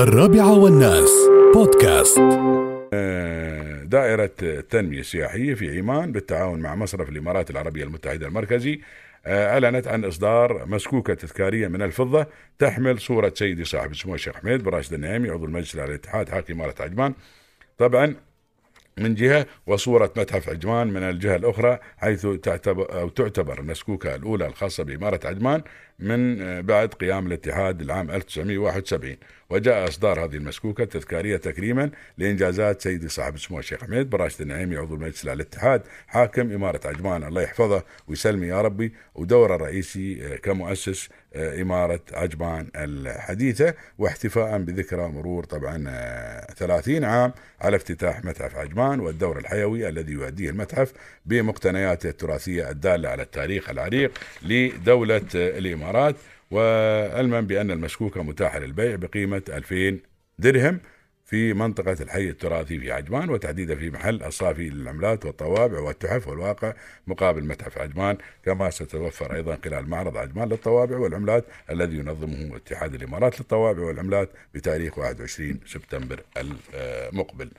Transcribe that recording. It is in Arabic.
الرابعة والناس. بودكاست. دائرة التنمية السياحية في عمان بالتعاون مع مصرف الإمارات العربية المتحدة المركزي آه، أعلنت عن إصدار مسكوكة تذكارية من الفضة تحمل صورة سيدي صاحب السمو الشيخ حميد بن راشد النعيمي عضو المجلس الاتحاد حاكم إمارة عجمان. طبعا من جهة وصورة متحف عجمان من الجهة الأخرى حيث تعتبر, أو تعتبر المسكوكة الأولى الخاصة بإمارة عجمان من آه، بعد قيام الاتحاد العام 1971 وجاء إصدار هذه المسكوكة التذكارية تكريما لإنجازات سيدي صاحب السمو الشيخ حميد بن راشد النعيمي عضو العلي الاتحاد حاكم إمارة عجمان. الله يحفظه ويسلمه يا ربي. ودوره الرئيسي آه، كمؤسس آه، إمارة عجمان الحديثة. واحتفاء بذكرى مرور طبعا 30 عام على افتتاح متحف عجمان. والدور الحيوي الذي يؤديه المتحف بمقتنياته التراثية الدالة على التاريخ العريق لدولة الإمارات. وعلما بأن المشكوكة متاحة للبيع بقيمة 2000 درهم في منطقة الحي التراثي في عجمان وتحديدا في محل الصافي للعملات والطوابع والتحف والواقع مقابل متحف عجمان. كما ستتوفر أيضا خلال معرض عجمان للطوابع والعملات الذي ينظمه اتحاد الإمارات للطوابع والعملات بتاريخ 21 سبتمبر المقبل.